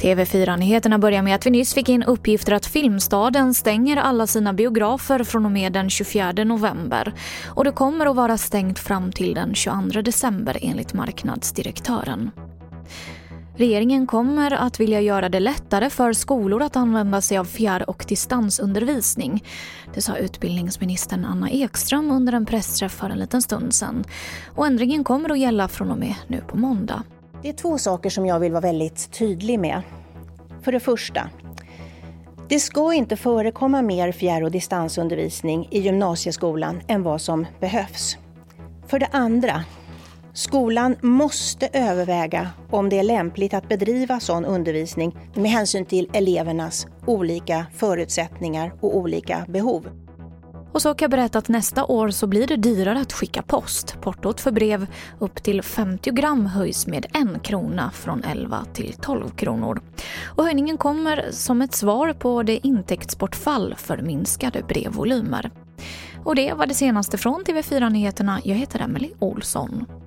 TV4-nyheterna börjar med att vi nyss fick in uppgifter att Filmstaden stänger alla sina biografer från och med den 24 november. Och det kommer att vara stängt fram till den 22 december enligt marknadsdirektören. Regeringen kommer att vilja göra det lättare för skolor att använda sig av fjärr och distansundervisning. Det sa utbildningsministern Anna Ekström under en pressträff för en liten stund sedan. Och ändringen kommer att gälla från och med nu på måndag. Det är två saker som jag vill vara väldigt tydlig med. För det första, det ska inte förekomma mer fjärr och distansundervisning i gymnasieskolan än vad som behövs. För det andra, skolan måste överväga om det är lämpligt att bedriva sån undervisning med hänsyn till elevernas olika förutsättningar och olika behov. Och så kan jag berätta att nästa år så blir det dyrare att skicka post. Portot för brev upp till 50 gram höjs med en krona från 11 till 12 kronor. Och höjningen kommer som ett svar på det intäktsbortfall för minskade brevvolymer. Och det var det senaste från TV4 Nyheterna. Jag heter Emily Olsson.